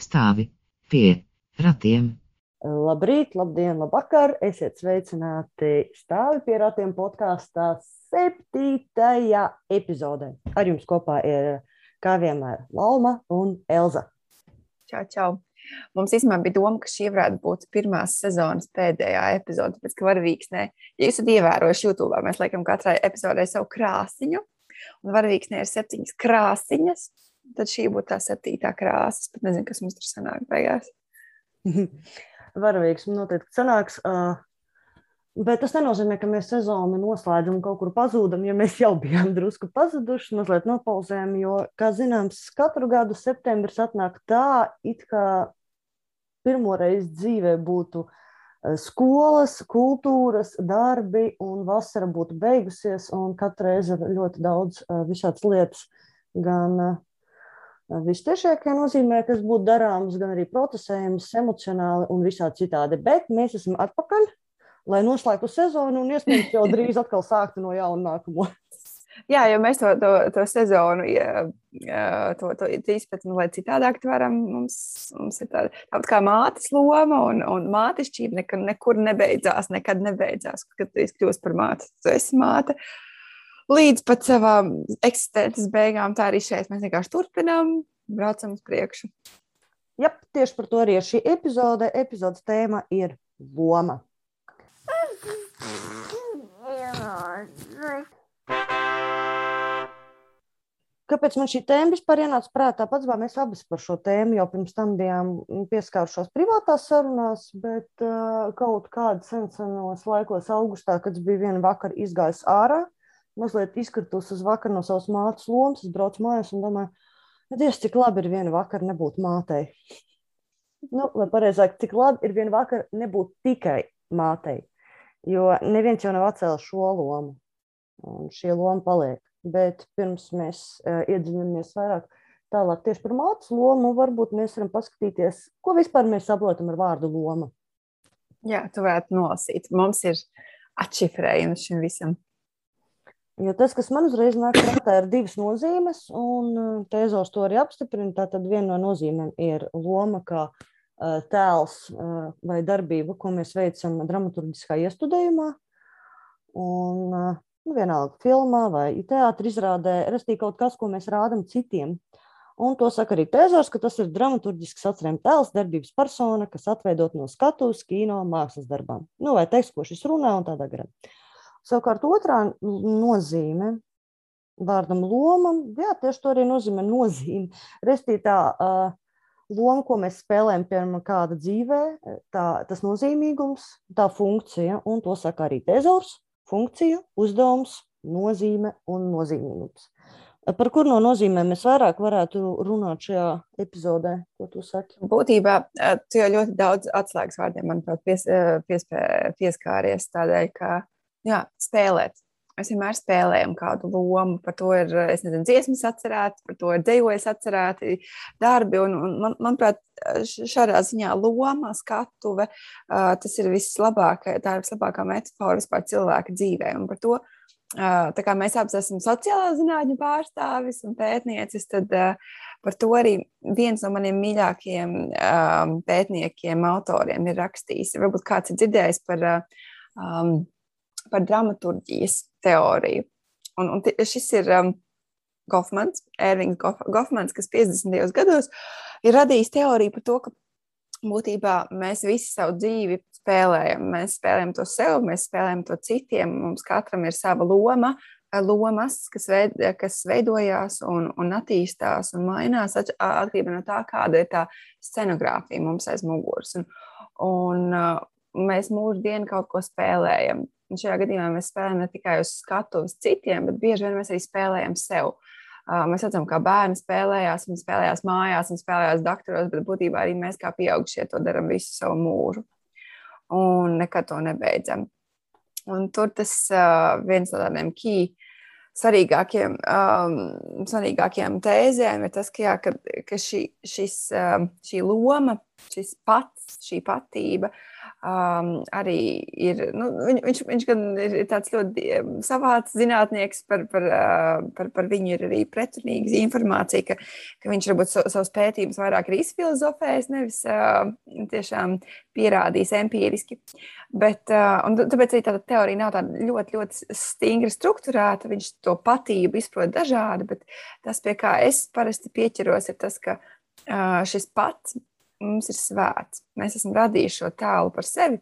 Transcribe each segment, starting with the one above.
Stāvi pie ratiem. Labrīt, labdien, labvakar! Esiet sveicināti stāvi pie ratiem podkāstā septītajā epizodē. Ar jums kopā ir, kā vienmēr, Lauma un Elza. Čau, čau! Mums īstenībā bija doma, ka šī varētu būt pirmās sezonas pēdējā epizode, pēc ka varavīksnē, ja esat ievērojuši YouTube, mēs liekam katrai epizodē savu krāsiņu, un varavīksnē ir septiņas krāsiņas, tad šī būtu tā septītā krāsa. Es pat nezinu, kas mums tur sanāk beigās. Varavīksme noteikti sanāks. Uh... Bet tas nenozīmē, ka mēs sezonu noslēdzam un kaut kur pazūdam, ja mēs jau bijām drusku pazuduši, mazliet nopauzējam. Jo, kā zināms, katru gadu septembris atnāk tā, it kā pirmo reizi dzīvē būtu e, skolas, kultūras, darbi, un vasara būtu beigusies, un katru reizi ir ļoti daudz e, visādas lietas, gan e, vistiešākajā nozīmē, kas būtu darāmas, gan arī procesējams, emocionāli un visādi citādi. Bet mēs esam atpakaļ lai noslēgtu sezonu un iespējams jau drīz atkal sāktu no jauna nākamo. Jā, jo mēs to, to, to sezonu, ja, to, to izpētām, lai citādāk varam. Mums, mums ir tāda, tāda kā mātes loma, un, un mātešķība nekad, nekur nebeidzās, nekad nebeidzās. Kad tu kļūsi par māti, tu esi māte. Līdz pat savām eksistences beigām, tā arī šeit mēs vienkārši turpinām, braucam uz priekšu. Jā, tieši par to arī ir šī epizode. Epizodes tēma ir loma. Kāpēc man šī tēma vispār ienāca prātā? Pats vēl mēs abas par šo tēmu jau pirms tam bijām pieskārušās privātās sarunās, bet uh, kaut kādā sensenos laikos, augustā, kad bija viena vakara izgājis ārā, mazliet izkritus uz vakaru no savas mātes lomas, es braucu mājās un domāju, Dievs, cik labi ir viena vakara nebūt mātei. Nu, vai pareizāk, cik labi ir viena vakara nebūt tikai mātei. Jo neviens jau nav atcēlis šo lomu, un šī loma paliek. Bet pirms mēs uh, iedziļināmies vairāk tālāk tieši par mātes lomu, varbūt mēs varam paskatīties, ko vispār mēs saprotam ar vārdu loma. Jā, tu varētu nolasīt. Mums ir atšifrējums šim visam. Jo tas, kas man uzreiz nāk prātā, ir divas nozīmes, un tēzos to arī apstiprina. Tātad viena no nozīmēm ir loma kā tēls vai darbība, ko mēs veicam dramaturgiskā iestudējumā. Un, nu, vienalga filmā vai teātrī izrādē, rastī kaut kas, ko mēs rādām citiem. Un to saka arī Tēzors, ka tas ir dramaturgisks atcerējuma tēls, darbības persona, kas atveidot no skatuves, kino, mākslas darbām. Nu, vai teksts, ko šis runā un tādā garā. Savukārt otrā nozīme vārdam lomam, jā, tieši to arī nozīmē nozīme. Restī tā, uh, loma, ko mēs spēlējam, piemēram, kāda dzīvē, tā, tas nozīmīgums, tā funkcija, un to saka arī tezors, funkcija, uzdevums, nozīme un nozīmīgums. Par kur no nozīmēm mēs vairāk varētu runāt šajā epizodē? Ko tu saki? Būtībā tu jau ļoti daudz atslēgas vārdiem, manuprāt, pies, piespē, pieskāries tādēļ, ka jā, spēlēt. Mēs vienmēr spēlējam kādu lomu. Par to ir nezinu, dziesmas atcerēti, par to ir dejojas atcerēti darbi. Un, un, man, manuprāt, šādā ziņā loma, skatuve, tas ir vislabākā, tā ir vislabākā metāfora vispār cilvēka dzīvē. Un par to, tā kā mēs abas esam sociālā zinātņu pārstāvis un pētniecis, tad par to arī viens no maniem mīļākajiem pētniekiem, autoriem ir rakstījis. Varbūt kāds ir dzirdējis par. Um, par dramaturgijas teoriju. Un, un šis ir um, Gofmans, Ervings Gof, Gofmans, kas 50. gados ir radījis teoriju par to, ka būtībā mēs visi savu dzīvi spēlējam. Mēs spēlējam to sev, mēs spēlējam to citiem. Mums katram ir sava loma, lomas, kas, veid, kas veidojās un, un attīstās un mainās atkarībā no tā, kāda ir tā scenogrāfija mums aiz muguras. Un, un uh, mēs mūždien kaut ko spēlējam. Un šajā gadījumā mēs spēlējam ne tikai uz skatuves citiem, bet bieži vien mēs arī spēlējam sev. Uh, mēs redzam, kā bērni spēlējās, viņi spēlējās mājās, viņi spēlējās doktoros, bet būtībā arī mēs, kā pieaugušie, to darām visu savu mūžu. Un nekad to nebeidzam. Un tur tas uh, viens no tādiem key svarīgākiem, um, svarīgākiem tēzēm ir tas, ka, jā, ka, ka šī, šis, um, šī loma šis pats, šī patība um, arī ir. Nu, viņ, viņš, viņš gan ir tāds ļoti savāds zinātnieks, par, par, uh, par, par viņu ir arī pretrunīga informācija, ka, ka viņš varbūt so, savus pētījumus vairāk ir izfilozofējis, nevis uh, tiešām pierādījis empiriski. Bet, uh, tāpēc arī tāda teorija nav tāda ļoti, ļoti stingri strukturēta. Viņš to patību izprot dažādi, bet tas, pie kā es parasti pieķeros, ir tas, ka uh, šis pats mums ir svēts. Mēs esam radījuši šo tēlu par sevi.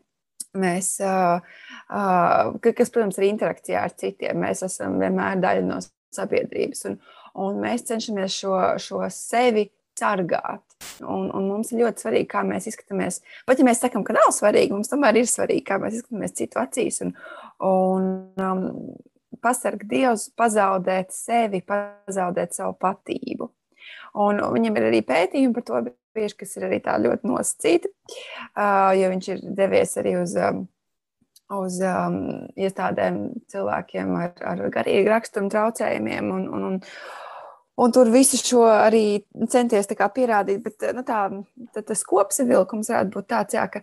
Mēs, kas, protams, ir interakcijā ar citiem, mēs esam vienmēr daļa no sabiedrības, un, un mēs cenšamies šo, šo sevi sargāt. Un, un mums ir ļoti svarīgi, kā mēs izskatāmies. Pat ja mēs sakām, ka nav svarīgi, mums tomēr ir svarīgi, kā mēs izskatāmies citu acīs. Un, un um, pasargāt Dievs, pazaudēt sevi, pazaudēt savu patību. Un viņam ir arī pētījumi par to, bieži, kas ir arī tā ļoti nosacīti, jo viņš ir devies arī uz, uz um, iestādēm cilvēkiem ar, ar garīgu raksturu traucējumiem. Un, un, un, Un tur visu šo arī centies pierādīt, bet nu, tā, tas kopsavilkums varētu būt tāds, jā, ka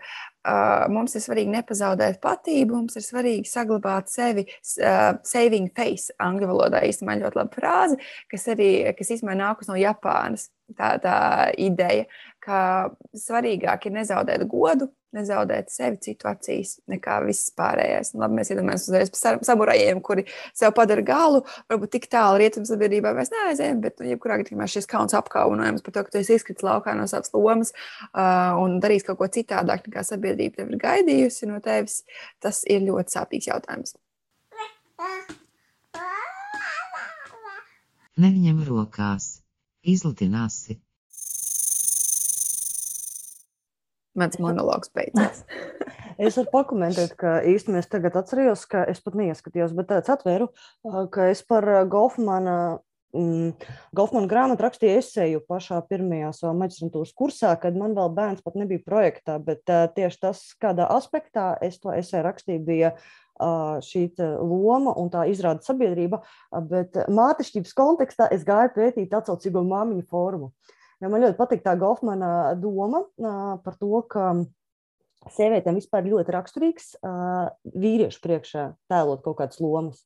mums ir svarīgi nepazaudēt patību, mums ir svarīgi saglabāt sevi, saving face, angļu valodā īstenībā ļoti laba frāze, kas arī, kas īstenībā nākus no Japānas. Tā, tā ideja, ka svarīgāk ir nezaudēt godu, nezaudēt sevi citu acīs, nekā viss pārējais. Un, labi, mēs iedomājamies uzreiz par samurajiem, kuri sev padara galu, varbūt tik tālu rietumu sabiedrībā mēs neaizējām, bet, nu, jebkurā gadījumā šis kauns apkauninājums par to, ka tu esi izkritis laukā no savas lomas uh, un darījis kaut ko citādāk, nekā sabiedrība tev ir gaidījusi no tevis, tas ir ļoti sāpīgs jautājums. Neņem rokās, izlutinās Mans monologs beidzās. es varu pakomentēt, ka īstenībā es tagad atceros, ka es pat neieskatījos, bet tāds atvēru, ka es par Golfmana Mm, Golfmana grāmatu rakstīja esēju pašā pirmajā savā maģistrantūras kursā, kad man vēl bērns pat nebija projektā, bet uh, tieši tas, kādā aspektā es to esēju rakstīju, bija uh, šī loma un tā izrāda sabiedrība, bet mātešķības kontekstā es gāju pētīt atsaucīgo māmiņu formu. Uh, Jo man ļoti patīk tā Golfmana doma par to, ka sievietēm vispār ļoti raksturīgs vīriešu priekšā tēlot kaut kādas lomas.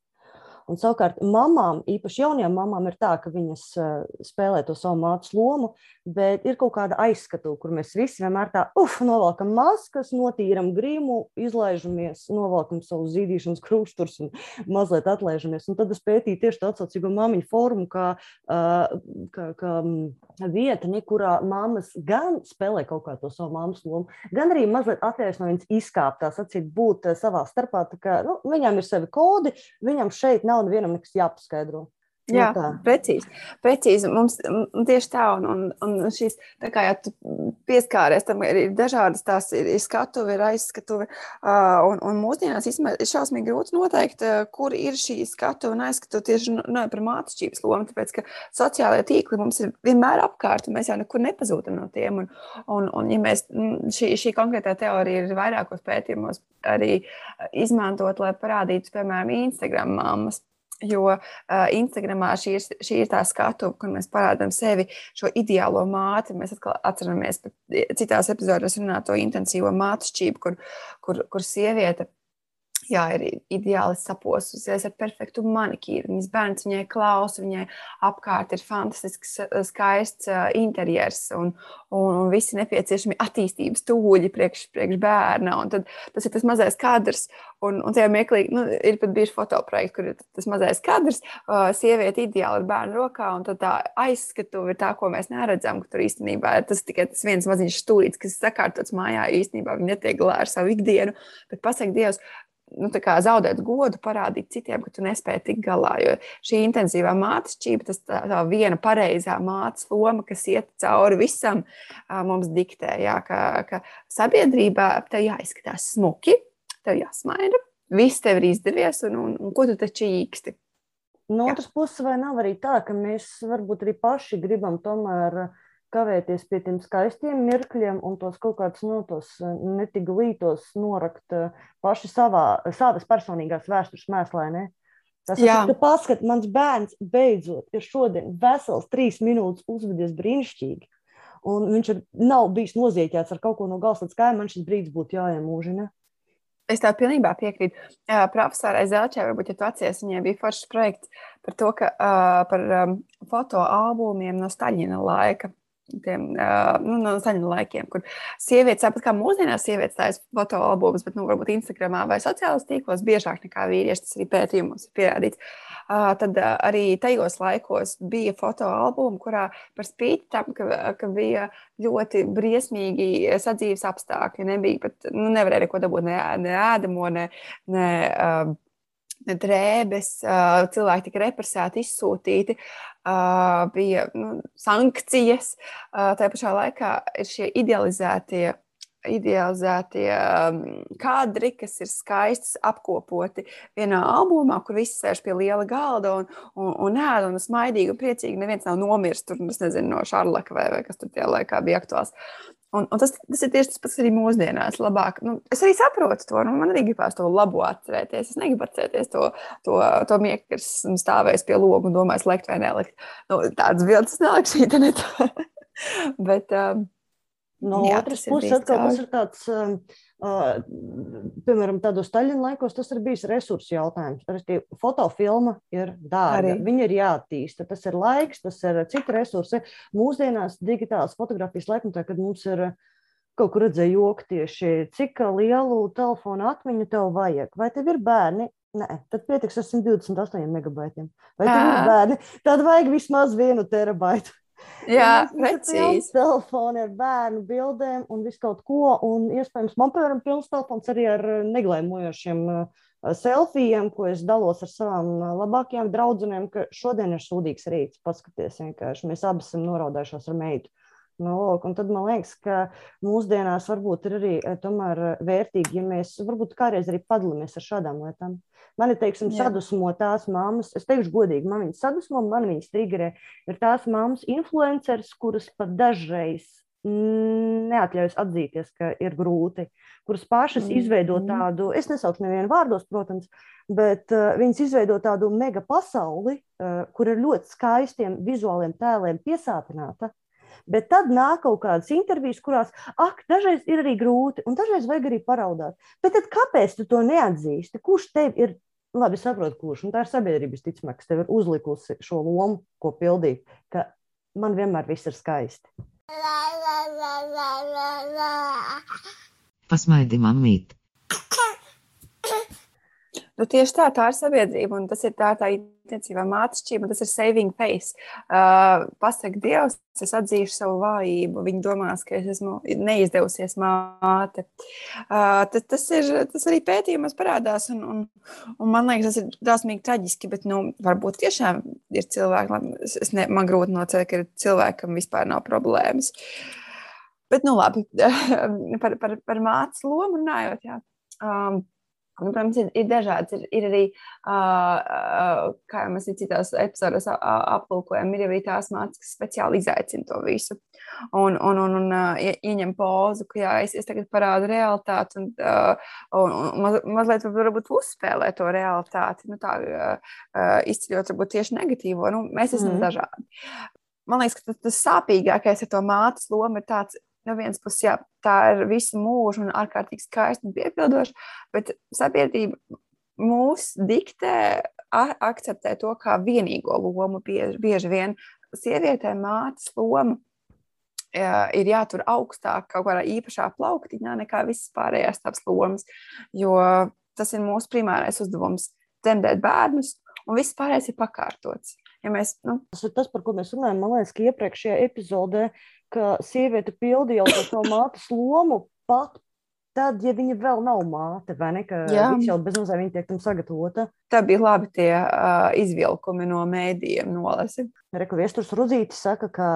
Un savukārt mamām, īpaši jaunajām mamām, ir tā, ka viņas uh, spēlē to savu mātes lomu, bet ir kaut kāda aizskatu, kur mēs visi vienmēr tā, uf, novelkam maskas, notīram grimu, izlaižamies, novelkam savu zīdīšanas krusturs un mazliet atlaižamies. Un tad es pētīju tieši tā atsaucīgo māmiņu formu, kā, kā, kā vieta, kurā mammas gan spēlē kaut kā to savu māmas lomu, gan arī mazliet atļaujas no viņas izkāpt, tā sacīt, būt savā starpā. Kā, nu, viņām ir sevi kodi, viņam šeit nav nav nevienam nekas jāpaskaidro. Nu Jā, no precīzi. precīzi. Mums tieši tā, un, un, un šīs, tā kā jau pieskāries, tam ir dažādas tās ir, ir skatuvi, ir aizskatuvi, uh, un, un mūsdienās ir šausmīgi grūti noteikt, kur ir šī skatuve un aizskatuve tieši no, par mācības lomu, tāpēc, ka sociālajie tīkli mums ir vienmēr apkārt, un mēs jau nekur nepazūtam no tiem, un, un, un ja mēs šī, šī konkrētā teorija ir vairākos pētījumos arī izmantot, lai parādītu, piemēram, Instagram mammas, Jo uh, Instagramā šī ir, šī ir tā skatuve, kur mēs parādām sevi, šo ideālo māti. Mēs atkal atceramies, citās epizodēs runājot par intensīvo mātišķību, kur, kur, kur sieviete jā, ir ideāli saposusies ar perfektu manikīru. Viņas bērns viņai klausa, viņai apkārt ir fantastisks, skaists uh, interjers un, un, un visi nepieciešami attīstības tūļi priekš, priekš bērna. Tad tas ir tas mazais kadrs. Un, un tajā meklīgi nu, ir pat bijuši fotoprojekti, kur ir tas mazais kadrs, uh, sieviete ideāli ar bērnu rokā, un tā aizskatuve ir tā, ko mēs neredzam, ka tur īstenībā ir tas tikai tas viens maziņš stūrīts, kas sakārtots mājā. Īstenībā viņi netiek galā ar savu ikdienu, bet pasak Dievs, nu, zaudēt godu, parādīt citiem, ka tu nespēji tikt galā. Jo šī intensīvā mācība, tas tā, tā viena pareizā mācības loma, kas iet cauri visam, mums diktē, jā, ka, ka sabiedrībā tev jāizskatās smuki, tev jāsmaida, viss tev ir izdevies, un, un, un ko tu taču īksti. No otras puses, vai nav arī tā, ka mēs varbūt arī paši gribam tomēr kavēties pie tiem skaistiem mirkļiem un tos kaut kādus no nu, tos eh, netik glītos norakt eh, paši savā, savas personīgās vēstures mēslē. Ne? Tas ir paskat, mans bērns beidzot ir šodien vesels trīs minūtes uzvedies brīnišķīgi. un viņš ir, nav bijis nozīķēts ar kaut ko no gala līdz kājām, man šis brīdis būtu jāiemūžina. Es tev pilnībā piekrītu. Uh, profesorai Zelčai, varbūt, ja tu atceries, viņai bija foršs projekts par to, ka uh, par um, fotoalbumiem no Staļina laika. Tiem, uh, nu, no seniem laikiem, kur sievietes, tāpat kā mūsdienās, sievietes tādas fotoalbumus, bet, nu, varbūt Instagramā vai sociālajos tīklos biežāk nekā vīrieši, tas arī pētījumos ir pierādīts. Uh, tad arī tajos laikos bija fotoalbumi, kurā par spīti tam, ka, ka bija ļoti briesmīgi sadzīves apstākļi. Nebija pat, nu, nevarēja neko dabūt, ne, ne ēdamo, ne, ne, ne drēbes, cilvēki tika represēti, izsūtīti, bija nu, sankcijas. Tā pašā laikā ir šie idealizētie idealizētie kadri, kas ir skaisti apkopoti vienā albumā, kur visi sēž pie liela galda un, un, un ēd un smaidīgi un priecīgi. Neviens nav nomiris tur, nezinu, no Šarlaka vai, vai kas tur tajā laikā bija aktuāls. Un, un tas, tas ir tieši tas pats arī mūsdienās. Labāk. Nu, es arī saprotu to, nu, man arī gribās to labo atcerēties. Es negribu atcerēties to, to, to mieku, kas stāvēs pie loga un domājas, likt vai nelikt. Nu, tādas bildes neliks internetā. Bet, um, No Jā, otras puses, atkal tas ir tāds, uh, piemēram, tādos Staļina laikos, tas ir bijis resursu jautājums. Arī fotofilma ir dārga, viņa ir jāattīsta. Tas ir laiks, tas ir citi resursi. Mūsdienās digitālas fotografijas laikmetā, kad mums ir kaut kur redzēja joku tieši, cik lielu telefonu atmiņu tev vajag. Vai tev ir bērni? Nē, tad pietiks ar 128 megabaitiem. Vai tev ir bērni? Tad vajag vismaz vienu terabaitu. Jā, precīzi. Telefoni ar bērnu bildēm un visu kaut ko. Un iespējams, man, piemēram, pilns telefons arī ar eh, neglēmojošiem uh, selfijiem, ko es dalos ar savām uh, labākajām draudzenēm, ka šodien ir sūdīgs rīts. Paskaties, vienkārši mēs abi esam noraudājušos ar meitu. Nu, lūk, tad man liekas, ka mūsdienās varbūt ir arī tomēr vērtīgi, ja mēs varbūt kādreiz arī padalāmies ar šādām lietām. Man ir, teiksim, sadusmo tās mammas, es teikšu godīgi, man viņas sadusmo, man viņas triggerē, ir tās mammas influenceris, kuras pat dažreiz neatļaujas atzīties, ka ir grūti, kuras pašas mm. izveido tādu, es nesaukšu nevienu vārdos, protams, bet uh, viņas izveido tādu mega pasauli, uh, kur ir ļoti skaistiem vizuāliem tēliem piesātināta. Bet tad nāk kaut kādas intervijas, kurās, ak, dažreiz ir arī grūti, un dažreiz vajag arī paraudāt. Bet tad kāpēc tu to neatzīsti? Kurš tev ir, labi, saprot, kurš, un tā ir sabiedrība, visticamāk, kas tev ir uzlikusi šo lomu, ko pildīt, ka man vienmēr viss ir skaisti. Pasmaidi, mammīt! Nu, tieši tā, tā ir sabiedrība, un tas ir tā, tā intensīvā mācība, tas ir saving face. Uh, Pasaka Dievs, es atzīšu savu vājību, viņi domās, ka es esmu neizdevusies māte. Uh, tas, tas, ir, tas arī pētījumos parādās, un, un, un man liekas, tas ir drāsmīgi traģiski, bet, nu, varbūt tiešām ir cilvēki, es ne, man grūti nocēt, ka ir cilvēki, kam vispār nav problēmas. Bet, nu, labi, par, par, par mātes lomu runājot, jā. Um, Un, protams, ir, ir dažādas. Ir, ir arī, uh, kā jau mēs citās epizodēs aplūkojam, ir arī tās mācības, kas speciāli izaicina to visu. Un, un, un, un uh, ieņem pozu, ka jā, es, es tagad parādu realitāti un, uh, un, un maz, mazliet varbūt uzspēlē to realitāti. Nu, tā uh, izceļot varbūt tieši negatīvo. Nu, mēs esam mm. dažādi. Man liekas, ka tas, tas sāpīgākais ar to mātes lomu ir tāds, no vienas puses, jā, tā ir visu mūžu un ārkārtīgi skaisti un piepildoši, bet sabiedrība mūs diktē, akceptē to kā vienīgo lomu. Bieži, bieži vien sievietē mātes loma jā, ir jātur augstāk kaut kādā īpašā plauktiņā nekā visas pārējās tās lomas, jo tas ir mūsu primārais uzdevums - dzemdēt bērnus, un viss pārējais ir pakārtots. Ja mēs, nu... Tas ir tas, par ko mēs runājam. Man liekas, ka iepriekšējā epizodē ka sieviete pildīja jau to mātes lomu pat tad, ja viņa vēl nav māte, vai ne? Viņš jau bez mazā viņa tiek tam sagatavota. Tā bija labi tie uh, izvilkumi no mēdījiem nolasi. Reku viesturs Rudzītis saka, ka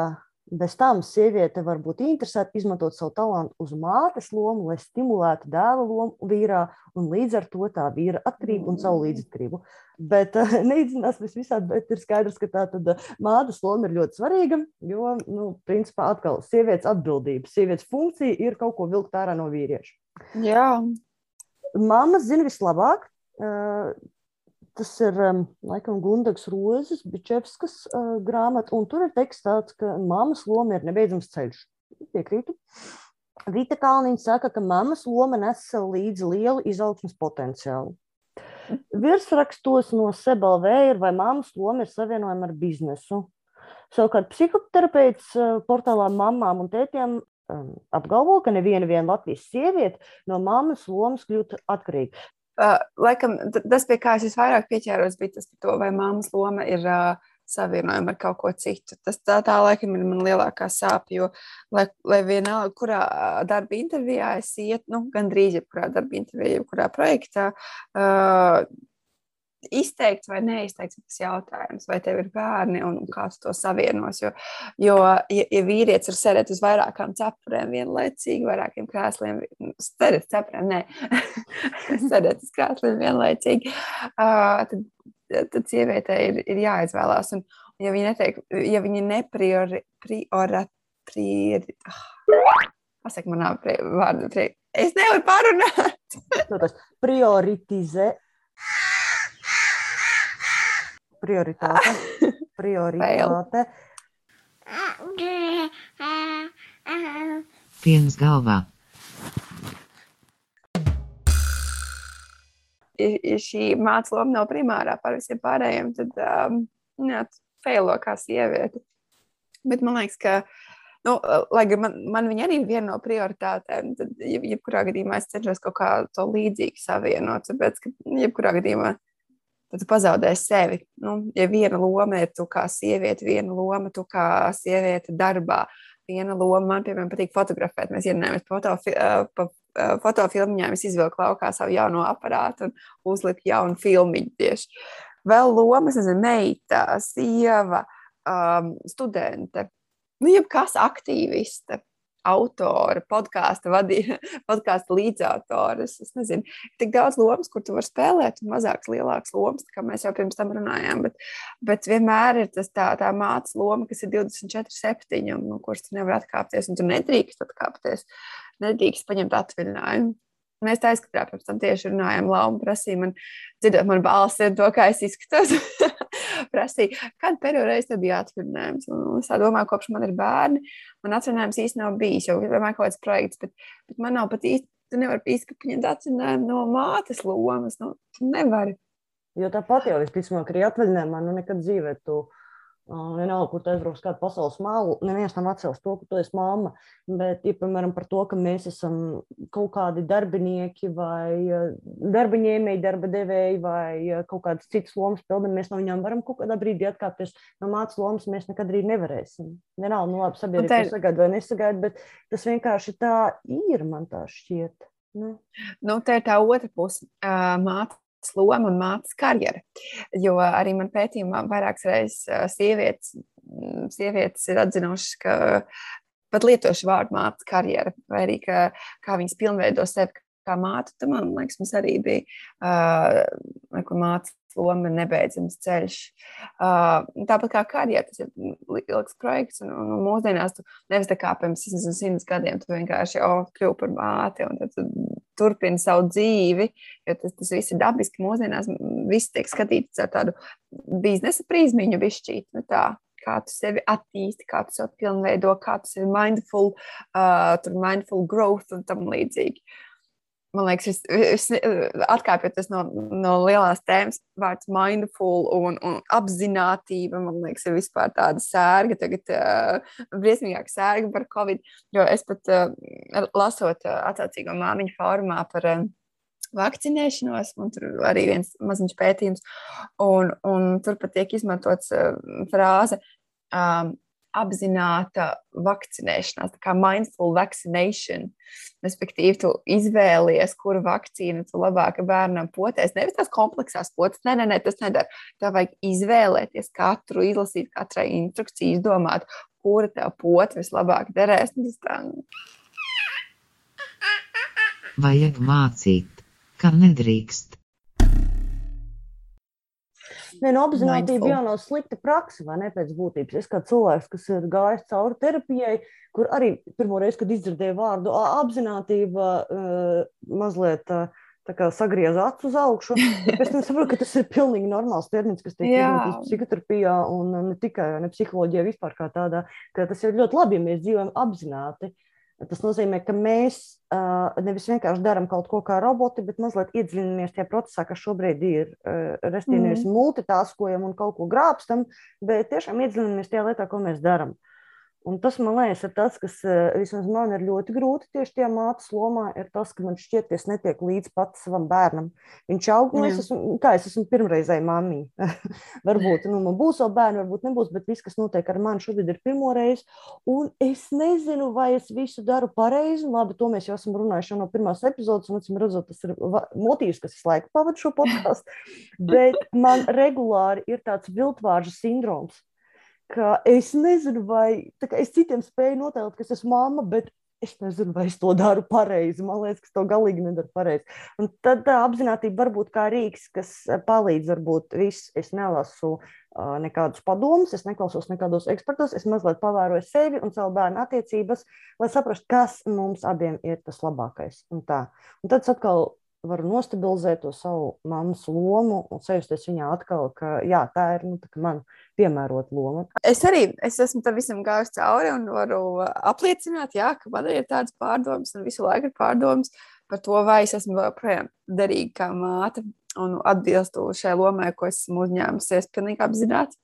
Bez tam sieviete var būt interesēta izmantot savu talantu uz mātes lomu, lai stimulētu dēla lomu vīrā, un līdz ar to tā vīra atkarību un savu līdzatkarību. Bet uh, neizcinās vis visādi, bet ir skaidrs, ka tā tad uh, mātes loma ir ļoti svarīga, jo, nu, principā atkal sievietes atbildība, sievietes funkcija ir kaut ko vilkt ārā no vīrieša. Jā. Māmas zina vislabāk, uh, Tas ir um, laikam Gundags Rozes, Bičevskas uh, grāmata, un tur ir teksts tāds, ka mammas loma ir nebeidzams ceļš. piekrītu. Vita Kalniņa saka, ka mammas loma nes līdzi lielu izaugsmas potenciālu. Virsrakstos no SEBLV ir, vai mammas loma ir savienojama ar biznesu. Savukārt psihoterapeits eh, portālā mammām un tētiem um, apgalvo, ka neviena vien Latvijas sieviete no mammas lomas kļūt atkarīga. Uh, laikam tas, pie kā es visvairāk pieķēros, bija tas, to, vai mammas loma ir uh, savienojama ar kaut ko citu. Tas tā, tā laikam ir man lielākā sāpe, jo, lai, lai vienalga, kurā darba intervijā es iet, nu, gandrīz jebkurā darba intervijā, jebkurā projektā, uh, izteikts vai neizteikts tas jautājums, vai tev ir bērni un kā tu to savienos. Jo, jo ja, ja vīrietis ir sēdēt uz vairākām cepurēm vienlaicīgi, vairākiem krēsliem, sēdēt cepurēm, nē, sēdēt uz krēsliem vienlaicīgi, uh, tad, tad sievietei ir, ir jāizvēlās. Un, ja viņi, netiek, ja viņi nepriori, priori, priori, oh, pasaka manā vārdu, priori, es nevaru parunāt. Prioritizē prioritāte. prioritāte. Piens galvā. Ja šī māca loma nav primārā par visiem pārējiem, tad um, jā, feilo kā sieviete. Bet man liekas, ka, nu, lai gan man, man viņa arī ir viena no prioritātēm, tad jebkurā gadījumā es cenšos kaut kā to līdzīgi savienot, tāpēc, ka jebkurā gadījumā tad tu pazaudē sevi. Nu, ja viena loma ir tu kā sieviete, viena loma tu kā sieviete darbā, viena loma man, piemēram, patīk fotografēt. Mēs iedomājamies fotofi pa, fotofilmiņā, es izvilku laukā savu jauno aparātu un uzliku jaunu filmiņu tieši. Vēl lomas, nezinu, meita, sieva, um, studente, nu, jebkas aktīviste autora, podkāstu vadītāja, podkāstu līdzautora. Es, es nezinu, tik daudz lomas, kur tu vari spēlēt, un mazākas, lielākas lomas, kā mēs jau pirms tam runājām. Bet, bet vienmēr ir tas tā, tā mācība loma, kas ir 24, 7, un no kuras tu nevari atkāpties, un tu nedrīkst atkāpties, nedrīkst paņemt atvaļinājumu. Mēs tā aizskatījām, pirms tam tieši runājām, Lapa prasīja man, dzirdot, man balsi, to, kā es izskatos. prasīja, kad pēdējo reizi tev bija atvaļinājums. Un es domāju, kopš man ir bērni, man atvaļinājums īsti nav bijis, jo vienmēr kaut kāds projekts, bet, bet man nav pat īsti, tu nevari īsti paņemt atvaļinājumu no mātes lomas. Nu, nevari. Jo tāpat jau visticamāk arī atvaļinājumā, nu nekad dzīvē tu Vienalga, kur tu aizbrauc uz kādu pasaules malu, neviens nav atcēlis to, ka tu esi mamma. Bet, ja, piemēram, par to, ka mēs esam kaut kādi darbinieki vai darba ņēmēji, darba devēji vai kaut kādas citas lomas pildām, mēs no viņiem varam kaut kādā brīdī atkāpties no mācības lomas. Mēs nekad arī nevarēsim. Vienalga, nu labi, sabiedrība ir... sagaida vai nesagaida, bet tas vienkārši tā ir, man tā šķiet. Nu. Nu, tā ir tā otra puse. Māte loma mātes karjera. Jo arī man pētījumā vairākas reizes sievietes, sievietes ir atzinušas, ka pat lietošu vārdu mātes karjera, vai arī ka, kā viņas pilnveido sevi kā māte. Tad man liekas, mums arī bija uh, mātes loma, nebeidzams ceļš. Uh, tāpat kā karjeras, tas ir ilgs projekts, un, un, mūsdienās tu nevis tā kā pirms simts gadiem, tu vienkārši oh, kļūsi par māti, un tu turpini savu dzīvi, jo tas, tas viss ir dabiski. Mūsdienās viss tiek skatīts ar tādu biznesa prizmiņu, bišķīt. Nu, tā kā tu sevi attīsti, kā tu sevi pilnveido, kā tu sevi mindful, uh, mindful growth un tam līdzīgi. Man liekas, es, es atkāpjoties no, no lielās tēmas, vārds mindful un, un apziņotība, man liekas, ir vispār tāda sērga, tagad uh, briesmīgāka sērga par covid. Jo es pat uh, lasot uh, atsaucīgo māmiņu formā par uh, vakcinēšanos, un tur arī viens maziņš pētījums, un, un tur pat tiek izmantots uh, frāze. Um, apzināta vakcinēšanās, tā kā mindful vaccination. Respektīvi, tu izvēlies, kuru vakcīnu tu labāk bērnam potēs. Nevis tās kompleksās potes, nē, nē, nē, tas nedara. Tev vajag izvēlēties katru, izlasīt katrai instrukciju, izdomāt, kura tev pote vislabāk derēs. Vajag mācīt, ka nedrīkst Nē, no apziņotība jau nav slikta praksa, vai ne pēc būtības. Es kā cilvēks, kas ir gājis cauri terapijai, kur arī pirmo reizi, kad izdzirdēju vārdu apziņotība, mazliet tā kā sagriez acu uz augšu. Es saprotu, ka tas ir pilnīgi normāls termins, kas tiek izmantots psihoterapijā un ne tikai ne psiholoģijā vispār kā tādā, ka tas ir ļoti labi, ja mēs dzīvojam apzināti. Tas nozīmē, ka mēs uh, nevis vienkārši darām kaut ko kā roboti, bet mazliet iedziļināmies tajā procesā, kas šobrīd ir. Uh, Restīvi nevis mm. multitaskojam un kaut ko grābstam, bet tiešām iedziļināmies tajā lietā, ko mēs darām. Un tas, man liekas, ir tas, kas eh, vismaz man ir ļoti grūti tieši tajā mātes lomā, ir tas, ka man šķiet, ka es netieku līdz pat savam bērnam. Viņš aug, nu, es esmu, kā es esmu pirmreizēja mammiņa. varbūt nu, man būs vēl bērni, varbūt nebūs, bet viss, kas notiek ar mani šobrīd, ir pirmo reizi. Un es nezinu, vai es visu daru pareizi. Labi, to mēs jau esam runājuši no pirmās epizodes, un, acīm redzot, tas ir motīvs, kas visu laiku pavadu šo podkāstu. bet man regulāri ir tāds viltvāržu sindroms ka es nezinu, vai es citiem spēju noteikt, kas esmu mamma, bet es nezinu, vai es to daru pareizi. Man liekas, ka to galīgi nedaru pareizi. Un tad tā apziņotība var būt kā rīks, kas palīdz. Varbūt viss, es nelasu uh, nekādus padomus, es neklausos nekādos ekspertos, es mazliet pavēroju sevi un savu bērnu attiecības, lai saprastu, kas mums abiem ir tas labākais. Un, tā. un tad atkal varu nostabilizēt to savu mammas lomu un sajusties viņā atkal, ka jā, tā ir nu, tā man piemērota loma. Es arī es esmu tam visam gājis cauri un varu apliecināt, jā, ka man ir tādas pārdomas un visu laiku ir pārdomas par to, vai es esmu joprojām derīga kā māte un atbilstu šai lomai, ko esmu uzņēmusies, pilnīgi apzināti.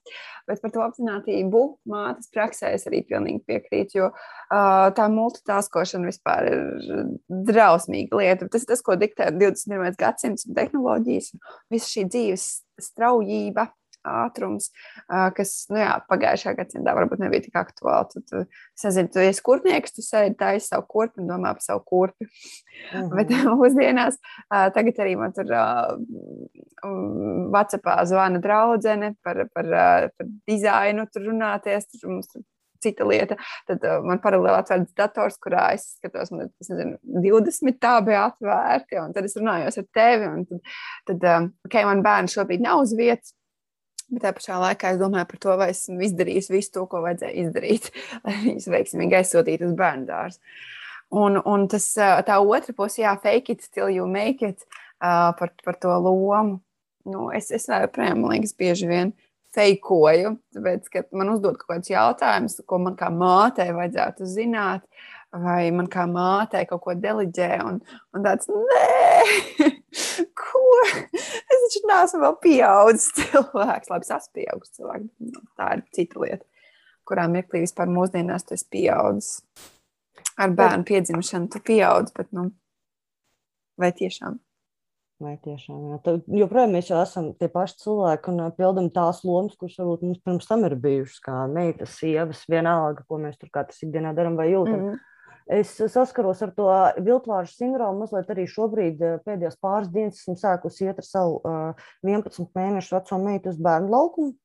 Bet par to apziņotību mātes praksē es arī pilnīgi piekrītu, jo uh, tā multitaskošana vispār ir drausmīga lieta. Tas ir tas, ko diktē 21. gadsimts un tehnoloģijas, visa šī dzīves straujība, ātrums, kas nu jā, pagājušā gadsimtā varbūt nebija tik aktuāli. Tu, tu, sazini, tu esi kurpnieks, tu sēdi taisi savu kurpi un domā par savu kurpi. Uh -huh. Bet mūsdienās tagad arī man tur Vācijā zvana draudzene par, par, par dizainu, tur runāties. Tur mums tur cita lieta. Tad uh, man paralēli atvērts dators, kurā es skatos, man es nezinu, 20 tā bija atvērti, un tad es runājos ar tevi. Tad, tad um, okay, man bērns šobrīd nav uz vietas, Bet tajā pašā laikā es domāju par to, vai esmu izdarījis visu to, ko vajadzēja izdarīt, lai viņus veiksmīgi aizsūtītu uz bērnu dārzu. Un, un tas, tā otra puse, jā, fake it till you make it, uh, par, par to lomu. Nu, es, es joprojām, man liekas, bieži vien feikoju, tāpēc, ka man uzdod kaut kādus jautājumus, ko man kā mātei vajadzētu zināt, vai man kā mātei kaut ko deliģē, un, un tāds, nē, ko? Es taču neesmu vēl pieaudzis cilvēks. Labi, es esmu pieaudzis cilvēks. Nu, tā ir cita lieta, kurā mirklī vispār mūsdienās tu esi pieaudzis. Ar bērnu piedzimšanu tu pieaudz, bet, nu, vai tiešām? Vai tiešām, jā. Tad, joprojām mēs jau esam tie paši cilvēki un pildam tās lomas, kuras varbūt mums pirms tam ir bijušas, kā meitas, sievas, vienalga, ko mēs tur kā tas ikdienā darām vai jūtam. Mm -hmm. Es saskaros ar to viltvāžu sindromu mazliet arī šobrīd, eh, pēdējās pāris dienas, esmu sākusi iet ar savu uh, eh, 11 mēnešu veco meitu uz bērnu laukumu.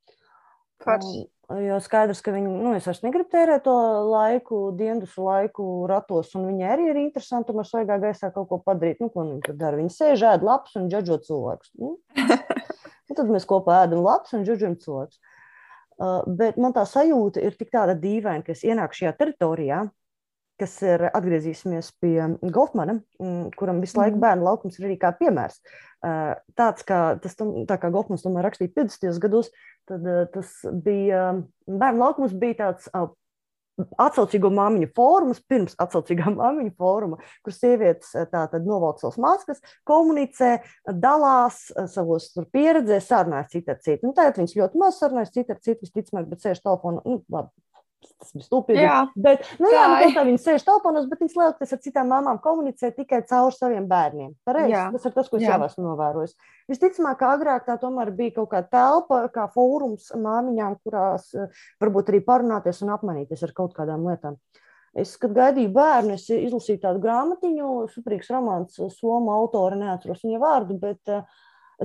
Forši. Jo skaidrs, ka viņi, nu, es vairs negribu tērēt to laiku, dienas laiku ratos, un viņai arī ir interesanti, ar svaigā gaisā kaut ko padarīt. Nu, ko viņi tur dara? Viņi sēž, ēd lapus un džadžo cilvēkus. Nu? un tad mēs kopā ēdam lapus un džadžojam cilvēkus. Uh, bet man tā sajūta ir tik tāda dīvaina, ka es ienāku šajā teritorijā, kas ir atgriezīsimies pie Goldmana, mm, kuram visu laiku mhm. bērnu laukums ir arī kā piemērs. Tāds, kā, tas, tā kā Goldmans tomēr rakstīja 50. gados, tad tas bija, bērnu laukums bija tāds atsaucīgo māmiņu fórums, pirms atsaucīgā māmiņu fóruma, kur sievietes tātad novalk savas maskas, komunicē, dalās savos pieredzēs, sarunājas citu ar citu. Nu, tagad viņas ļoti maz sarunājas citu ar citu, visticamāk, bet sēž telefonā, nu, labi, tas bija stulbīgi. Jā, bet, nu, jā, nu, tā viņi sēž telefonos, bet viņas lielākoties ar citām mamām komunicē tikai caur saviem bērniem. Pareiz, tas ir tas, ko es jā. jau esmu novērojis. Visticamāk, ka agrāk tā tomēr bija kaut kāda telpa, kā fórums māmiņām, kurās eh, varbūt arī parunāties un apmainīties ar kaut kādām lietām. Es, kad gaidīju bērnu, es izlasīju tādu grāmatiņu, suprīgs romāns, somu autora, neatceros viņa vārdu, bet uh,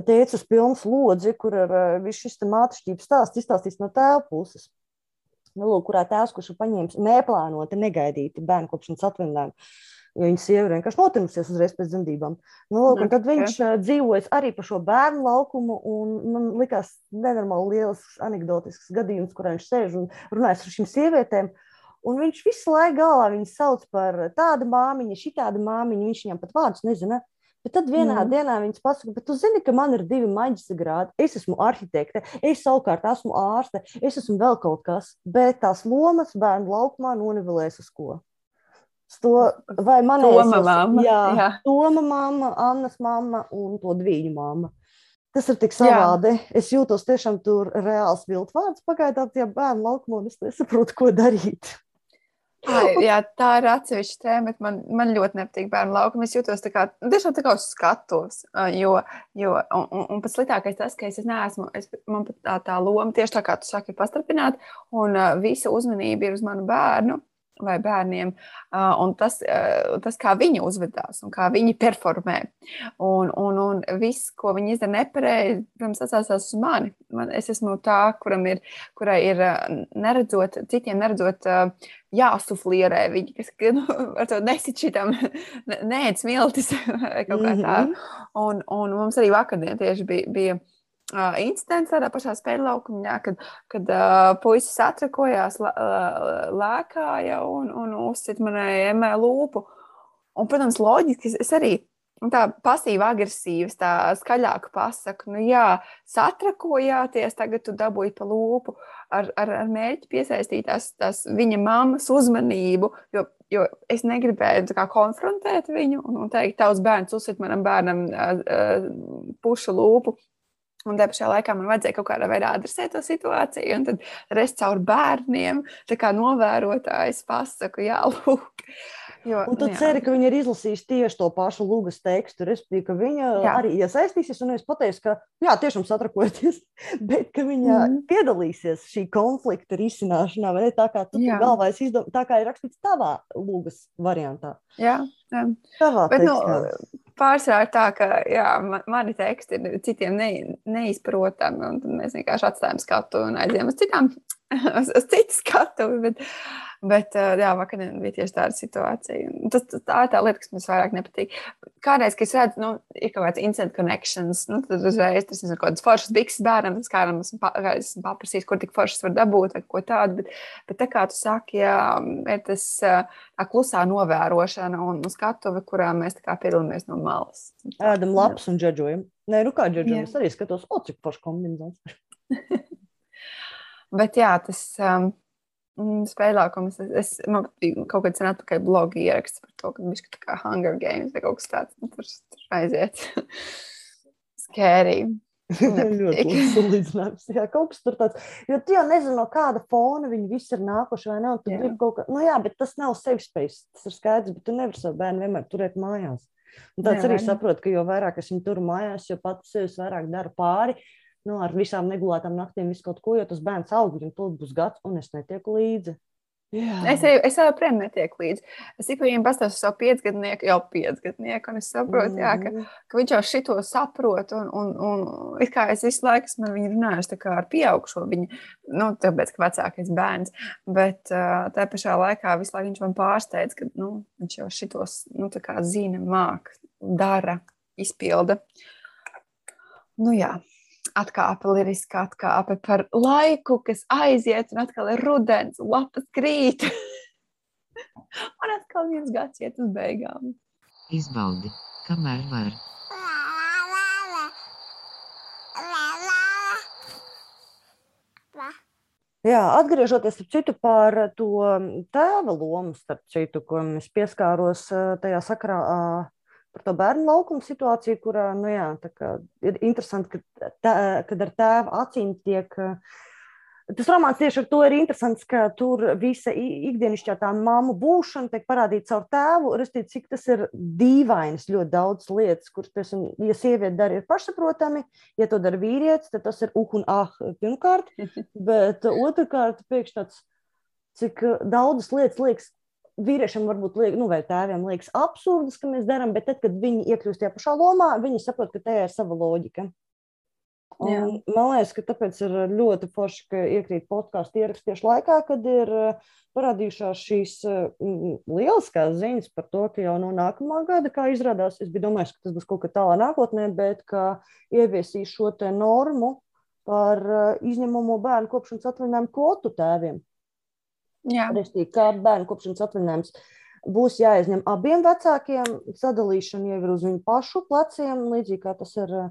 teicis pilns lodzi, kur ir uh, viss šis mātišķības stāsts izstāstīts no tēva puses nu, lūk, kurā tēvs, kurš ir paņēmis neplānoti, negaidīti bērnu kopšanas atvaļinājumu. Jo viņa sieva vienkārši notinusies uzreiz pēc dzemdībām. Nu, lūk, okay. Tad viņš dzīvoja arī pa šo bērnu laukumu. Man likās nenormāli liels anekdotisks gadījums, kurā viņš sēž un runājas ar šīm sievietēm. Un viņš visu laiku galvā viņu sauc par tādu māmiņu, šī tādu māmiņu. Viņš viņam pat vārdus nezina. Bet tad vienā Mm. dienā viņas pasaka, bet tu zini, ka man ir divi maģistra grādi. Es esmu arhitekte, es savukārt esmu ārste, es esmu vēl kaut kas. Bet tās lomas bērnu laukumā nonivelēs uz ko? To, vai man Toma mamma, Jā, jā. Toma mamma, Annas mamma un to dviņu mamma. Tas ir tik Jā. savādi. Es jūtos tiešām tur reāls viltu vārds pagaidām tie bērnu laukumā, un es nesaprotu, ko darīt. Ai, jā, tā ir atsevišķa tēma, bet man, man ļoti nepatīk bērnu laukuma. Es jūtos tā kā, tiešām tā kā uz skatos. ā, Jo, jo, un, un, un pats sliktākais tas, ka es neesmu, es, man pat tā, tā loma tieši tā kā tu saki, ir pastrapināta, un uh, visa uzmanība ir uz manu bērnu vai bērniem, un tas, tas, kā viņi uzvedās un kā viņi performē. Un, un, un viss, ko viņi izdara nepareizi, protams, atsāsās uz mani. Man, es esmu tā, kuram ir, kurai ir neredzot, citiem neredzot. Jāsuflierē viņi, kas nu, ar to nesit šitām, nē, smiltis vai kaut kā tā. Mhm. Un, un mums arī vakardien tieši bija, bija uh, incidents tādā pašā spēļu laukumā, kad, kad uh, puisis atrakojās, lēkāja un, un uzsit manai emē lūpu. Un, protams, loģiski es- arī nu, tā pasīvi agresīvi, tā skaļāk pasaku, nu jā, satrakojāties, tagad tu dabūji pa lūpu ar, ar, ar mērķi piesaistīt tās, tās viņa mammas uzmanību, jo, jo es negribēju tā kā, konfrontēt viņu un, un teikt, tavs bērns uzsit manam bērnam uh, uh, pušu lūpu. Un tajā pašā laikā man vajadzēja kaut kādā veidā adresēt to situāciju. Un tad es caur bērniem, tā kā novērotājs, pasaku, jā, lūk. Jo, Un tu nu jā. ceri, ka viņi ir izlasījuši tieši to pašu lūgas tekstu, respektīvi, ka viņa Jā. arī iesaistīsies un es pateicu, ka jā, tiešām satrakoties, bet ka viņa mm. piedalīsies šī konflikta risināšanā, vai ne tā kā tu galvā esi izdom... tā kā ir rakstīts tavā lūgas variantā. Jā, jā. Tavā Bet, nu, tekstā. pārsvarā ir tā, ka jā, ma- mani teksti ir citiem ne, neizprotami. un Mēs vienkārši atstājam skatu un aizējām uz citām, uz, uz citu skatu. Bet, bet ā, jā, vakar bija tieši tāda situācija. Tas, tas- tā ir tā lieta, kas man vairāk nepatīk. Kādreiz, kad es redzu, nu, ir kaut kāds instant connections, nu, tad uzreiz tas ir kaut kāds foršs bikses bērnam, tas kādam esmu, pa, esmu paprasījis, kur tik foršs var dabūt vai ko tādu. Bet, bet tā kā tu saki, jā, ir tas ā, tā klusā novērošana un skatuve, kurā mēs tā kā piedalāmies no malas. Ēdam labs un džedžojam. Nē, nu kā džedžojam, es arī skatos, o, cik forši kombinācija. Bet jā, tas um, spēlēkums, es, es man bija kaut kāds sen atpakaļ blogu ieraksts par to, ka viņš tā kā Hunger Games vai kaut kas tāds, nu, tur, tur aiziet. Skērī. ļoti salīdzinājums. Jā, kaut kas tur tāds. Jo tu jau nezini, no kāda fona viņi visi ir nākuši, vai ne? Un tu Jā. gribi kaut kā, nu jā, bet tas nav safe space. Tas ir skaidrs, bet tu nevari savu bērnu vienmēr turēt mājās. Un tāds arī Nevar. saprot, ka jo vairāk es viņu turu mājās, jo pats sevis vairāk dara pāri. Nu, ar visām negulētām naktīm, visu kaut ko, jo tas bērns aug, viņam tūlīt būs gads, un es netieku līdzi. Jā. Es arī es jau priem netieku līdzi. Es tikai viņam pastāstīju savu piecgadnieku, jau piecgadnieku, un es saprotu, jā, ka, Mhm. ka viņš jau šito saprot. Un, un, un it kā es visu laiku esmu ar viņu runājusi tā ar pieaugušo viņu, nu, tāpēc, ka vecākais bērns. Bet tajā pašā laikā visu laiku viņš man pārsteidz, ka nu, viņš jau šitos nu, tā zina, māk, dara, izpilda. Nu jā. Atkāpe, liriska atkāpe par laiku, kas aiziet, un atkal ir rudens, lapas krīt. un atkal viens gads iet uz beigām. Izbaudi, kamēr var. Jā, atgriežoties citu par to tēva lomu, starp citu, ko es pieskāros eh, tajā sakarā ā, par to bērnu laukumu situāciju, kurā nu jā, ir interesanti, ka tā, kad ar tēva acīm tiek. ā, Tas romāns tieši ar to ir interesants, ka tur visa ikdienišķā tā mammu būšana tiek parādīta caur tēvu. Restīvi, cik tas ir dīvainas, ļoti daudz lietas, kuras, piemēram, ja sieviete dara, ir pašsaprotami, ja to dara vīrietis, tad tas ir uh un ah, pirmkārt. Bet otrkārt, pēkšņi tāds, cik daudzas lietas liekas, vīriešiem varbūt liek, nu, vai tēviem liekas absurdas, ka mēs darām, bet tad, kad viņi iekļūst tajā pašā lomā, viņi saprot, ka tajā ir sava loģika. Jā. Un, man liekas, ka tāpēc ir ļoti forši, ka iekrīt podkāstu ieraksts tieši laikā, kad ir uh, parādījušās šīs mm, lieliskās ziņas par to, ka jau no nākamā gada, kā izrādās, es biju domājis, ka tas būs kaut kā tālā nākotnē, bet ka ieviesīs šo te normu par uh, izņemumu bērnu kopšanas atvaļinājumu kvotu tēviem. Restīgi, kā bērnu kopšanas atvaļinājums būs jāizņem abiem vecākiem. Sadalīšana jau ir uz viņu pašu pleciem, līdzīgi kā tas ir uh,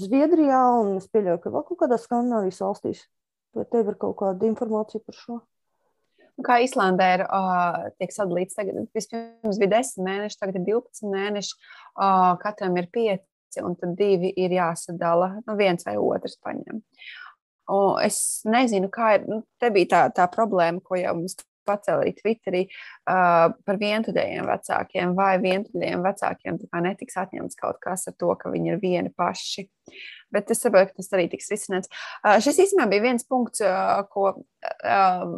Zviedrijā, un es pieļauju, ka vēl kaut kādā Skandinavijas valstīs. Vai tev ir kaut kāda informācija par šo? Kā Islandē ir uh, tiek sadalīts, tagad vispirms bija 10 mēneši, tagad ir 12 mēneši, uh, katram ir 5, un tad divi ir jāsadala, nu viens vai otrs paņem. Un es nezinu, kā ir, nu, te bija tā, tā problēma, ko jau mums pacēla arī Twitterī uh, par vientuļajiem vecākiem, vai vientuļajiem vecākiem netiks atņemts kaut kas ar to, ka viņi ir vieni paši. Bet es saprotu, ka tas arī tiks risināts. Šis īstenībā bija viens punkts, ko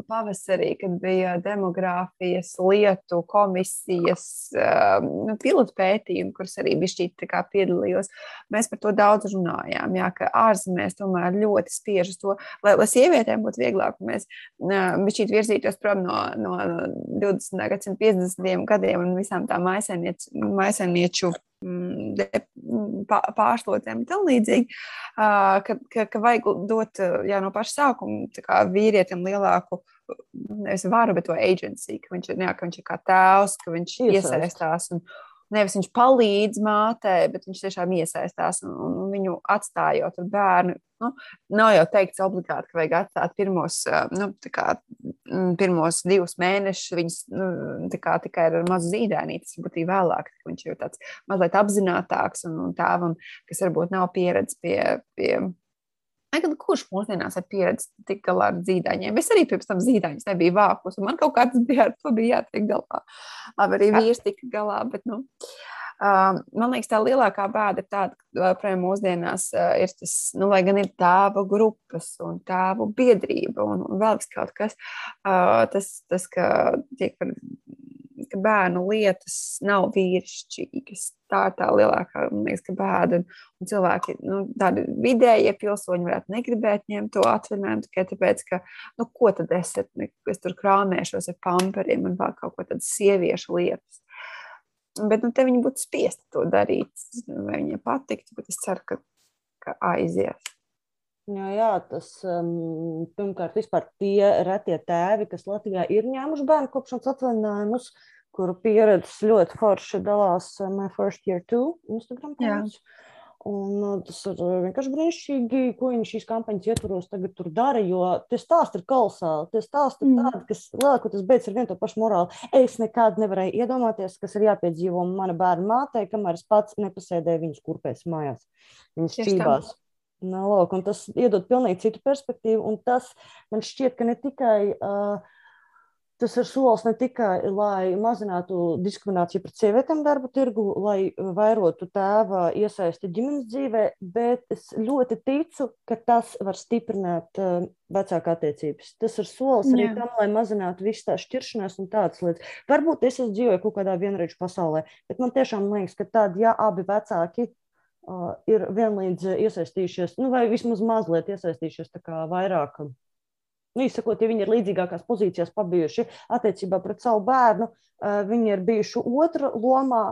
pavasarī, kad bija demogrāfijas lietu komisijas nu, pilotu pētījumi, kurus arī bišķīt piedalījos, mēs par to daudz runājām. Jā, ka ārzemēs tomēr ļoti spiež uz to, lai, lai sievietēm būtu vieglāk, mēs bišķīt virzītos prom no, no 20. gadsimta 50. gadiem un visām tām maisainieču Mm, mm, pārslocēm un tam līdzīgi, ka, ka, ka vajag dot jā, no paša sākuma vīrietim lielāku nevis varu, bet to agency, ka viņš, jā, ka viņš ir kā tēvs, ka viņš Iesaist. iesaistās un, nevis viņš palīdz mātei, bet viņš tiešām iesaistās un, un viņu atstājot ar bērnu. Nu, nav jau teikts obligāti, ka vajag atstāt pirmos, nu, kā, pirmos divus mēnešus. Viņas nu, kā, tikai ar mazu zīdainīti, tas ir vēlāk, ka viņš ir tāds mazliet apzinātāks un, un tēvam, kas varbūt nav pieredzējis pie. pie Nekad, kurš mūsdienās ir pieredzējis tik galā ar zīdaiņiem? Es arī pirms tam zīdaiņus nebiju vākus, un man kaut kāds bija ar to bija jātiek galā. Labi, arī vīrs tika galā, bet, nu, uh, man liekas, tā lielākā bēda ir tāda, ka, piemēram, mūsdienās uh, ir tas, nu, lai gan ir tēva grupas un tēvu biedrība un, un vēl kaut kas, uh, tas, tas, ka tiek par ka bērnu lietas nav vīrišķīgas. Tā ir tā lielākā liekas, bēda. Un, un cilvēki, nu, tādi vidējie pilsoņi, varētu negribēt ņemt to atvaļinājumu tikai tāpēc, ka, nu, ko tad esat, es tur krāmēšos ar pamperiem un vēl kaut ko tādas sieviešu lietas. Bet nu, viņi būtu spiesti to darīt, vai viņiem patiktu, bet es ceru, ka, ka aizies. Jā, jā, tas um, pirmkārt, vispār tie retie tēvi, kas Latvijā ir ņēmuši bērnu kopšanas atvaļinājumus, kuru pieredzes ļoti forši dalās uh, My First Year Two Instagram kanāls. Un uh, tas ir uh, vienkārši brīnišķīgi, ko viņi šīs kampaņas ietvaros tagad tur dara, jo tie stāsti ir kolosāli. Tie stāsti ir mm. tādi, kas lielākoties beidz ar vienu to pašu morāli. Es nekad nevarēju iedomāties, kas ir jāpiedzīvo mana bērna mātei, kamēr es pats nepasēdēju viņas kurpēs mājās. Viņas čībās. Nu, lūk, tas iedod pilnīgi citu perspektīvu, un tas man šķiet, ka ne tikai uh, Tas ir solis ne tikai, lai mazinātu diskrimināciju pret sievietēm darba tirgu, lai vairotu tēva iesaisti ģimenes dzīvē, bet es ļoti ticu, ka tas var stiprināt uh, vecāku attiecības. Tas ir solis arī Jā. tam, lai mazinātu visu tā šķiršanās un tādas lietas. Varbūt es esmu dzīvojis kaut kādā vienreiz pasaulē, bet man tiešām liekas, ka tad, ja abi vecāki uh, ir vienlīdz iesaistījušies, nu, vai vismaz mazliet iesaistījušies vairāk nu, izsakot, ja viņi ir līdzīgākās pozīcijās pabijuši attiecībā pret savu bērnu, viņi ir bijuši otra lomā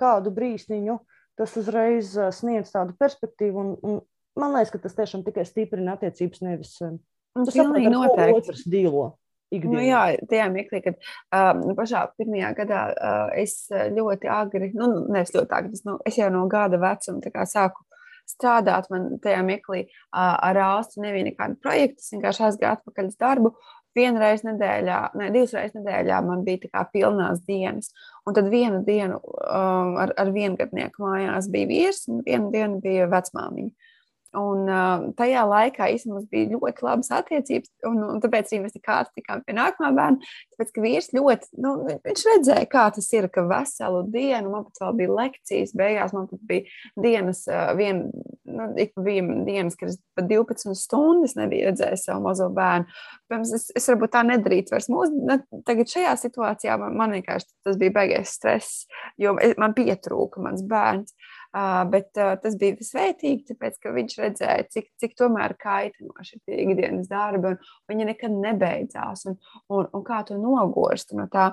kādu brīsniņu, tas uzreiz sniedz tādu perspektīvu. Un, un man liekas, ka tas tiešām tikai stiprina attiecības, nevis tas pilnīgi noteikti. Otrs dīlo. Ikdienā. Nu, jā, tajā mirklī, kad uh, pašā pirmajā gadā uh, es ļoti agri, nu, nevis ļoti agri, nu, es jau no gada vecuma sāku strādāt. Man tajā mirklī ar ārstu nebija nekāda projekta. Es vienkārši aizgāju atpakaļ uz darbu. Vienreiz nedēļā, ne, divas reizes nedēļā man bija tā kā pilnās dienas. Un tad vienu dienu um, ar, ar viengadnieku mājās bija vīrs, un vienu dienu bija vecmāmiņa. Un uh, tajā laikā īstenībā mums bija ļoti labas attiecības, un, un tāpēc arī mēs tik ātri tikām pie nākamā bērna. Tāpēc, ka vīrs ļoti, nu, viņš redzēja, kā tas ir, ka veselu dienu man pat vēl bija lekcijas, beigās man pat bija dienas, uh, vien, nu, ik bija dienas, kad es pat 12 stundas nebiju redzējis savu mazo bērnu. Pirms es, es varbūt tā nedarītu vairs mūsu, ne, tagad šajā situācijā man, man vienkārši tas bija beigais stress, jo man pietrūka mans bērns. Uh, bet tas bija svētīgi, tāpēc ka viņš redzēja, cik, cik tomēr kaitinoši ir tie ikdienas darbi, un viņi nekad nebeidzās, un, un, un kā to nogurst no tā.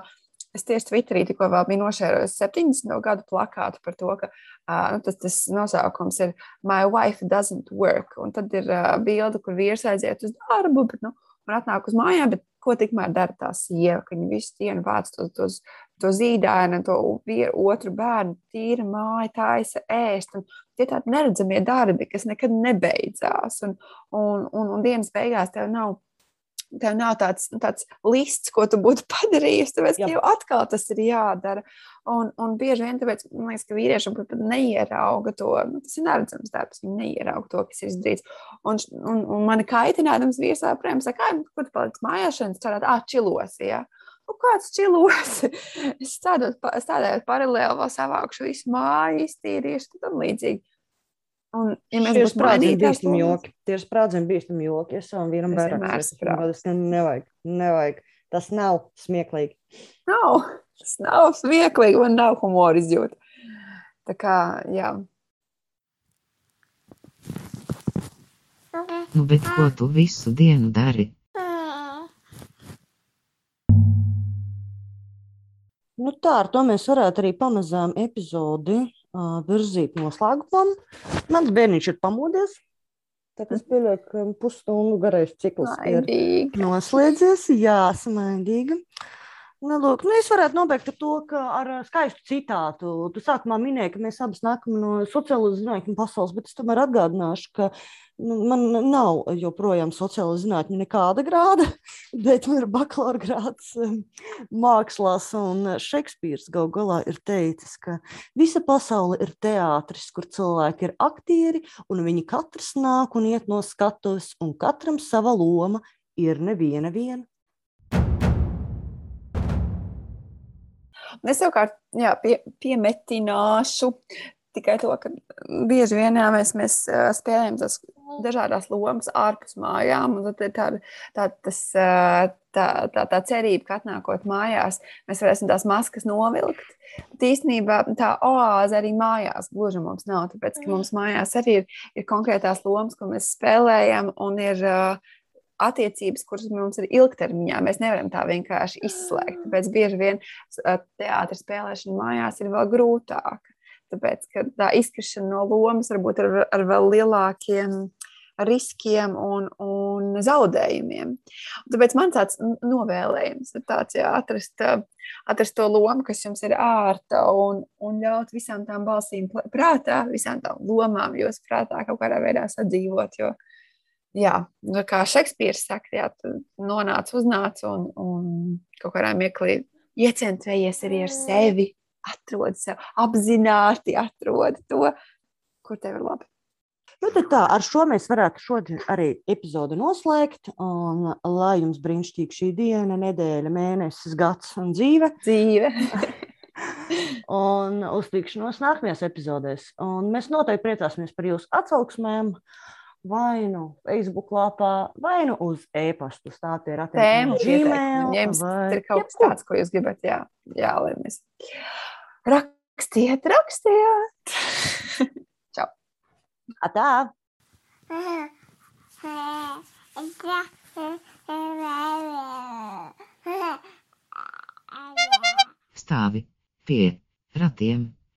Es tieši Twitterī tikko biju nošērojis 70. gadu plakātu par to, ka uh, nu, tas, tas nosaukums ir My wife doesn't work. Un tad ir uh, bilde, kur vīrs aiziet uz darbu, bet, nu, un atnāk uz mājām, bet ko tikmēr dara tā sieva, ka viņa visu dienu vāc tos, tos, to zīdainu, to vieru, otru bērnu, tīra māja, taisa ēst. Un tie tādi neredzamie darbi, kas nekad nebeidzās. Un, un, un, un dienas beigās tev nav tev nav tāds, nu, tāds lists, ko tu būtu padarījis. Tāpēc, ka jau atkal tas ir jādara. Un, un bieži vien tāpēc, man liekas, ka vīriešiem pat neierauga to. Nu, tas ir neredzams darbs, viņi neierauga to, kas ir izdarīts. Un, un, un mani kaitinājums vīrs joprojām saka, ah, kur tu paliec mājās, šodien strādāt, ah, čilos. Ja? Nu, kāds čilos? es strādāju paralēli, vēl savākšu visu māju, iztīrīšu un tam līdzīgi. Un, ja mēs būsim sprādzieni bīstami joki, tie ir sprādzieni bīstami joki, es savam vīram vairāk tas nevajag, nevajag. Tas nav smieklīgi. Nav, tas nav smieklīgi, man nav humora izjūta. Tā kā, jā. Nu, bet ko tu visu dienu dari? Nu tā, ar to mēs varētu arī pamazām epizodi virzīt noslēgumam. Mans bērniņš ir pamodies. Tā kā es pieļauju, ka pusstundu garais cikls Maidīgi. ir noslēdzies. Jā, smaidīga. Nu, lūk, nu es varētu nobeigt ar to, ka ar skaistu citātu. Tu sākumā minēji, ka mēs abas nākam no sociālo zinātņu pasaules, bet es tomēr atgādināšu, ka nu, man nav joprojām sociālo zinātņu nekāda grāda, bet man ir bakalaura grāds um, mākslās. Un Šekspīrs gal galā ir teicis, ka visa pasaule ir teātris, kur cilvēki ir aktieri, un viņi katrs nāk un iet no skatuves, un katram sava loma ir neviena viena. Un es savukārt jā, pie, piemetināšu tikai to, ka bieži vien jā, mēs, mēs spēlējam tās dažādas lomas ārpus mājām. Tad ir tāda, tā, tas, tā, tā, tā cerība, ka atnākot mājās, mēs varēsim tās maskas novilkt. Bet īstenībā tā oāze arī mājās gluži mums nav, tāpēc ka mums mājās arī ir, ir konkrētās lomas, ko mēs spēlējam, un ir attiecības, kuras mums ir ilgtermiņā. Mēs nevaram tā vienkārši izslēgt. Tāpēc bieži vien teātris spēlēšana mājās ir vēl grūtāka. Tāpēc tā izkrišana no lomas varbūt ar, ar vēl lielākiem riskiem un, un zaudējumiem. Tāpēc man tāds novēlējums ir tāds, jā, atrast, atrast to lomu, kas jums ir ārta un, un ļaut visām tām balsīm prātā, visām tām lomām jūsu prātā kaut kādā veidā sadzīvot. Jo, uh, jā, nu, kā Šekspīrs saka, jā, tu nonāc, uznāc un, un kaut kādā mirklī iecentrējies arī ar sevi, atrod sev, apzināti atrod to, kur tev ir labi. Nu, tā, ar šo mēs varētu šodien arī epizodi noslēgt. Un, lai jums brīnišķīga šī diena, nedēļa, mēnesis, gads un dzīve. dzīve. un uz tikšanos nākamajās epizodēs. Un mēs noteikti priecāsimies par jūsu atsauksmēm. Uh, vai nu Facebook lapā, vai nu uz e-pasta. Tā ir tēma, Gmail. Jums vai... ir kaut kas tāds, ko jūs gribat, jā, jā lai mēs rakstiet, rakstiet. Čau. Atā. Stāvi pie ratiem.